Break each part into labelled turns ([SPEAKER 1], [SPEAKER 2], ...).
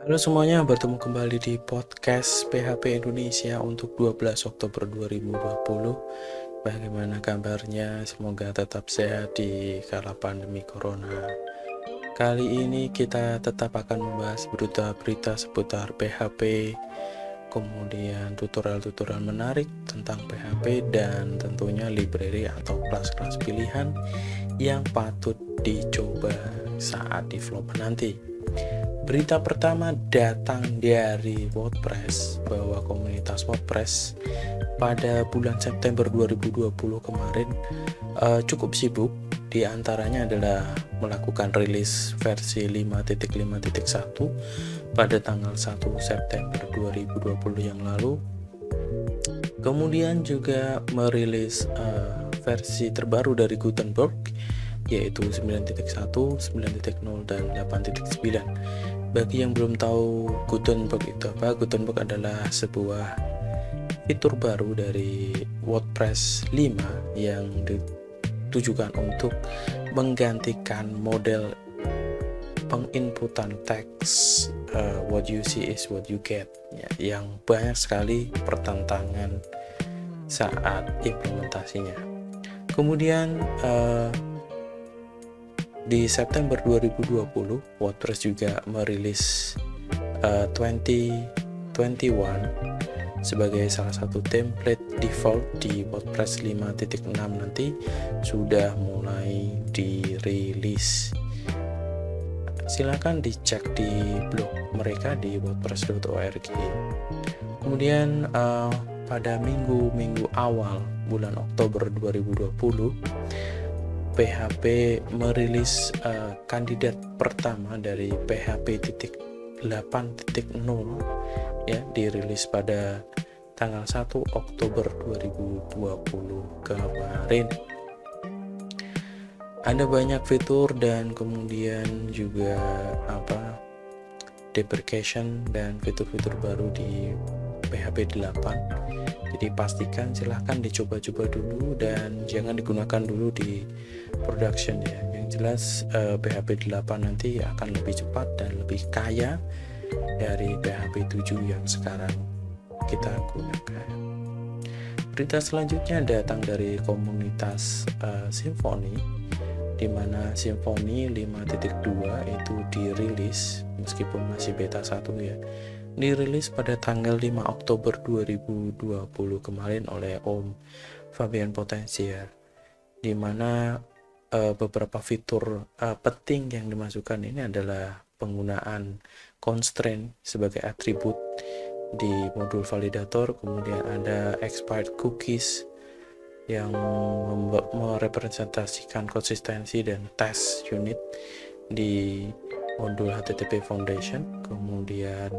[SPEAKER 1] Halo semuanya, bertemu kembali di podcast PHP Indonesia untuk 12 Oktober 2020. Bagaimana kabarnya? Semoga tetap sehat di kala pandemi corona. Kali ini kita tetap akan membahas berita-berita seputar PHP, kemudian tutorial-tutorial menarik tentang PHP dan tentunya library atau kelas-kelas pilihan yang patut dicoba saat develop nanti. Berita pertama datang dari WordPress bahwa komunitas WordPress pada bulan September 2020 kemarin uh, cukup sibuk di antaranya adalah melakukan rilis versi 5.5.1 pada tanggal 1 September 2020 yang lalu. Kemudian juga merilis uh, versi terbaru dari Gutenberg yaitu 9.1, 9.0 dan 8.9. Bagi yang belum tahu Gutenberg itu apa, Gutenberg adalah sebuah fitur baru dari WordPress 5 yang ditujukan untuk menggantikan model penginputan teks uh, what you see is what you get ya, yang banyak sekali pertentangan saat implementasinya. Kemudian uh, di September 2020, WordPress juga merilis uh, 2021 sebagai salah satu template default di WordPress 5.6 nanti sudah mulai dirilis. Silahkan dicek di blog mereka di wordpress.org. Kemudian uh, pada minggu-minggu awal bulan Oktober 2020 PHP merilis uh, kandidat pertama dari PHP titik 8.0 ya dirilis pada tanggal 1 Oktober 2020 kemarin. Ada banyak fitur dan kemudian juga apa deprecation dan fitur-fitur baru di PHP 8 jadi pastikan silahkan dicoba-coba dulu dan jangan digunakan dulu di production ya. Yang jelas uh, PHP 8 nanti akan lebih cepat dan lebih kaya dari PHP 7 yang sekarang kita gunakan. Berita selanjutnya datang dari komunitas uh, Symfony di mana Symfony 5.2 itu dirilis meskipun masih beta 1 ya dirilis pada tanggal 5 Oktober 2020 kemarin oleh Om Fabian Potensier di mana uh, beberapa fitur uh, penting yang dimasukkan ini adalah penggunaan constraint sebagai atribut di modul validator kemudian ada expired cookies yang merepresentasikan konsistensi dan test unit di modul HTTP Foundation kemudian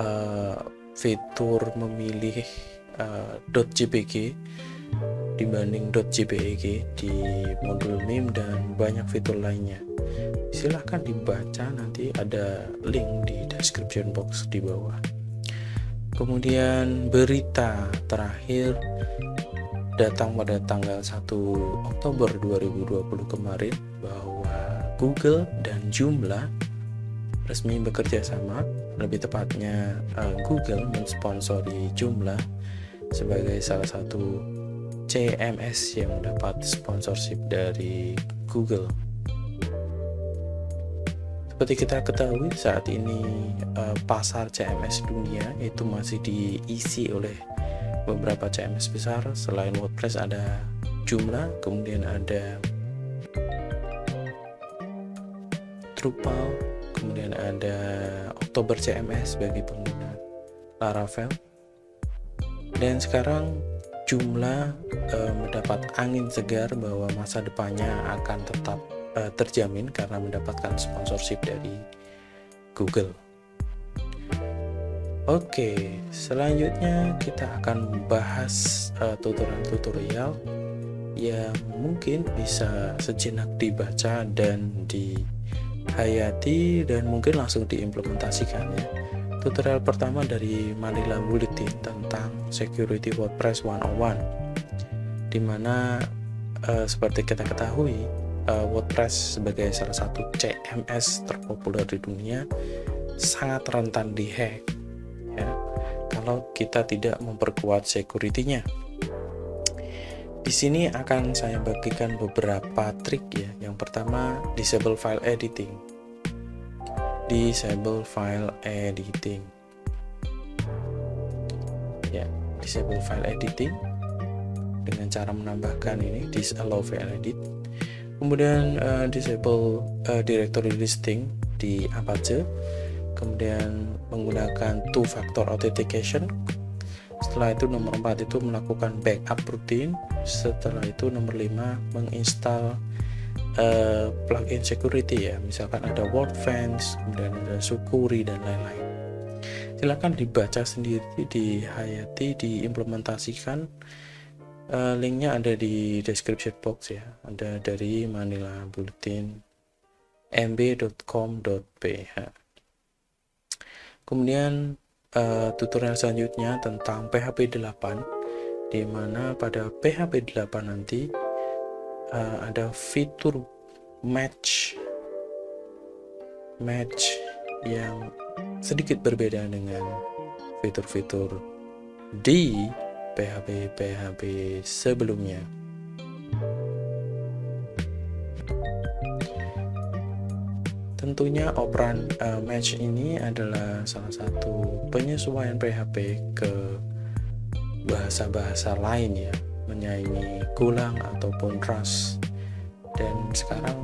[SPEAKER 1] uh, fitur memilih uh, .jpg dibanding .jpeg di modul MIM dan banyak fitur lainnya. Silahkan dibaca nanti ada link di description box di bawah. Kemudian berita terakhir datang pada tanggal 1 Oktober 2020 kemarin bahwa Google dan Joomla resmi bekerja sama, lebih tepatnya uh, Google mensponsori Joomla sebagai salah satu CMS yang mendapat sponsorship dari Google. Seperti kita ketahui saat ini uh, pasar CMS dunia itu masih diisi oleh beberapa CMS besar selain WordPress ada Joomla, kemudian ada Drupal, kemudian ada Oktober CMS bagi pengguna Laravel dan sekarang jumlah e, mendapat angin segar bahwa masa depannya akan tetap e, terjamin karena mendapatkan sponsorship dari Google. Oke, selanjutnya kita akan membahas tutorial-tutorial yang mungkin bisa sejenak dibaca dan di hayati dan mungkin langsung diimplementasikan ya. Tutorial pertama dari Manila Bulletin tentang Security WordPress 101 di mana uh, seperti kita ketahui uh, WordPress sebagai salah satu CMS terpopuler di dunia sangat rentan dihack ya kalau kita tidak memperkuat security-nya. Di sini akan saya bagikan beberapa trik ya. Yang pertama, disable file editing. Disable file editing. Ya, disable file editing dengan cara menambahkan ini disallow file edit. Kemudian uh, disable uh, directory listing di Apache. Kemudian menggunakan two factor authentication setelah itu nomor 4 itu melakukan backup rutin. Setelah itu nomor 5 menginstal uh, plugin security ya. Misalkan ada WordFence kemudian ada Sukuri dan lain-lain. Silahkan dibaca sendiri dihayati diimplementasikan. Uh, linknya ada di description box ya. Ada dari Manila Bulletin mb.com.ph kemudian uh, tutorial selanjutnya tentang PHP 8 di mana pada PHP 8 nanti uh, ada fitur match match yang sedikit berbeda dengan fitur-fitur di PHP PHP sebelumnya. Tentunya operan uh, match ini adalah salah satu penyesuaian PHP ke bahasa-bahasa lain ya, menyaingi Golang ataupun Rust. Dan sekarang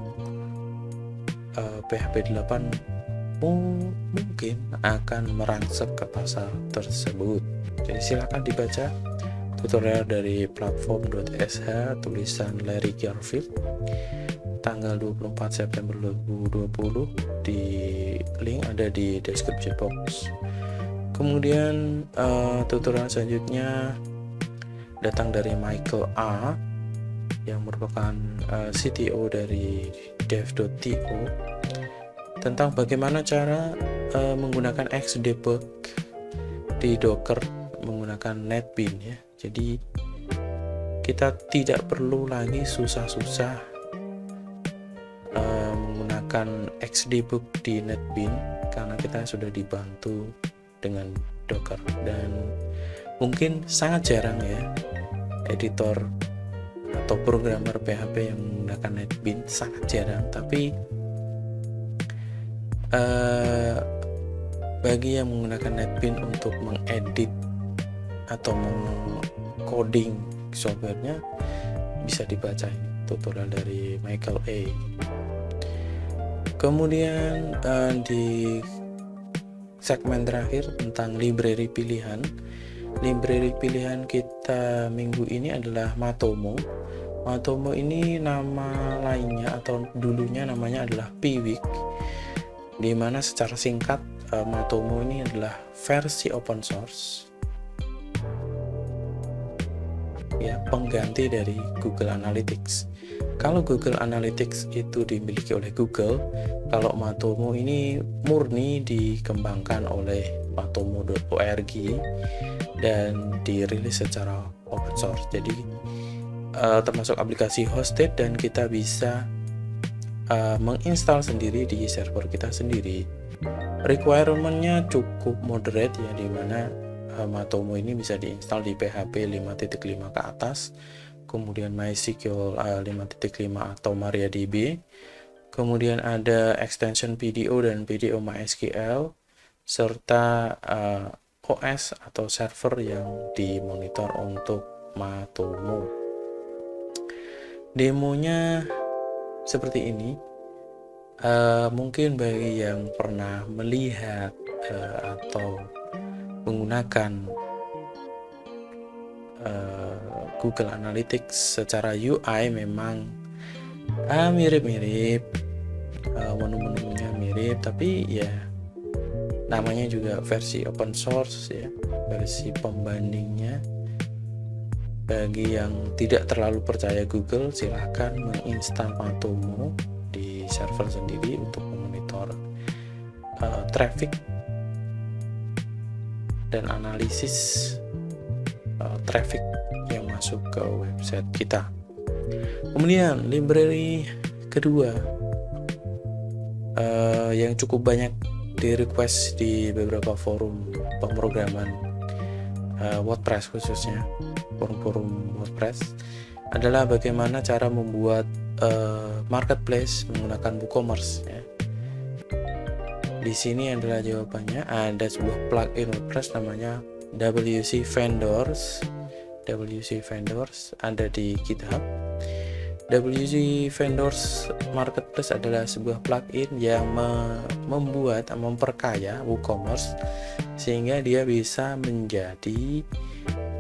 [SPEAKER 1] uh, PHP 8 mungkin akan merangsek ke pasar tersebut. Jadi silakan dibaca tutorial dari platform.sh tulisan Larry Garfield. Tanggal 24 September 2020 di link ada di description box. Kemudian uh, tutorial selanjutnya datang dari Michael A yang merupakan uh, eh, CTO dari dev.to tentang bagaimana cara uh, menggunakan Xdebug di Docker menggunakan NetBean ya jadi kita tidak perlu lagi susah-susah menggunakan xdebug di NetBean karena kita sudah dibantu dengan Docker. Dan mungkin sangat jarang ya editor atau programmer PHP yang menggunakan NetBean sangat jarang. Tapi uh, bagi yang menggunakan NetBean untuk mengedit atau mengcoding softwarenya bisa dibaca tutorial dari Michael A. Kemudian uh, di segmen terakhir tentang library pilihan. Library pilihan kita minggu ini adalah Matomo. Matomo ini nama lainnya atau dulunya namanya adalah Piwik di mana secara singkat uh, Matomo ini adalah versi open source ya pengganti dari Google Analytics kalau Google Analytics itu dimiliki oleh Google, kalau Matomo ini murni dikembangkan oleh matomo.org dan dirilis secara open source. Jadi uh, termasuk aplikasi hosted dan kita bisa uh, menginstal sendiri di server kita sendiri. Requirementnya cukup moderate ya, di mana Matomo ini bisa diinstal di PHP 5.5 ke atas kemudian MySQL 5.5 atau MariaDB, kemudian ada extension PDO dan PDO MySQL, serta uh, eh, OS atau server yang dimonitor untuk Matomo. Demonya seperti ini. Uh, mungkin bagi yang pernah melihat uh, atau menggunakan uh, Google Analytics secara UI memang ah, mirip-mirip uh, menu-menunya mirip tapi ya namanya juga versi open source ya versi pembandingnya. Bagi yang tidak terlalu percaya Google silahkan menginstal Matomo di server sendiri untuk memonitor uh, traffic dan analisis uh, traffic yang masuk ke website kita. Kemudian library kedua uh, yang cukup banyak di request di beberapa forum pemrograman uh, WordPress khususnya forum-forum WordPress adalah bagaimana cara membuat uh, marketplace menggunakan WooCommerce ya. Di sini adalah jawabannya ada sebuah plugin WordPress namanya WC Vendors. WC Vendors ada di GitHub WG Vendors Marketplace adalah sebuah plugin yang me membuat memperkaya WooCommerce sehingga dia bisa menjadi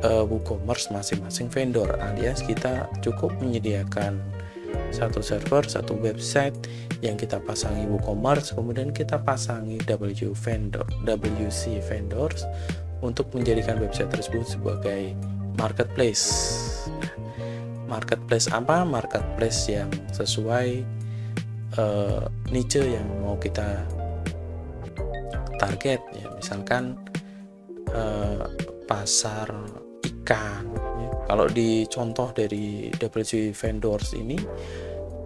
[SPEAKER 1] uh, WooCommerce masing-masing vendor alias kita cukup menyediakan satu server, satu website yang kita pasangi WooCommerce, kemudian kita pasangi W vendor, WC vendors untuk menjadikan website tersebut sebagai marketplace. Marketplace apa? Marketplace yang sesuai uh, niche yang mau kita target ya. Misalkan uh, pasar ikan. Kalau di contoh dari WG vendors ini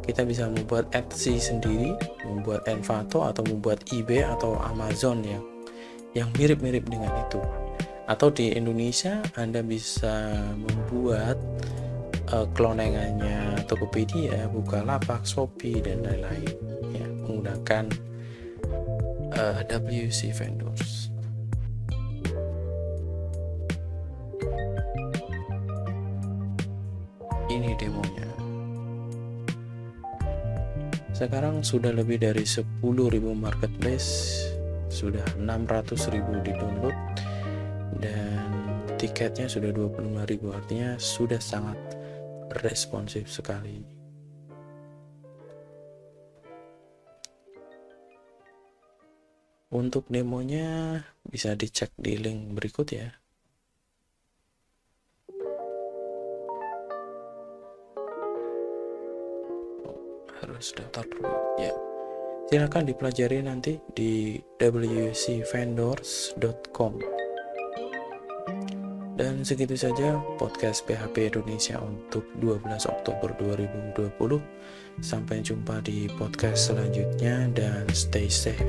[SPEAKER 1] kita bisa membuat Etsy sendiri, membuat Envato atau membuat eBay atau Amazon yang yang mirip-mirip dengan itu. Atau di Indonesia Anda bisa membuat uh, klonengannya Tokopedia, Bukalapak, Shopee dan lain-lain ya menggunakan uh, eh, WC vendors. Ini demonya. Sekarang sudah lebih dari 10.000 marketplace, sudah 600.000 di download dan tiketnya sudah 25.000 artinya sudah sangat responsif sekali. Untuk demonya bisa dicek di link berikut ya. Daftar dulu ya. Silakan dipelajari nanti di wcvendors.com. Dan segitu saja podcast PHP Indonesia untuk 12 Oktober 2020. Sampai jumpa di podcast selanjutnya dan stay safe.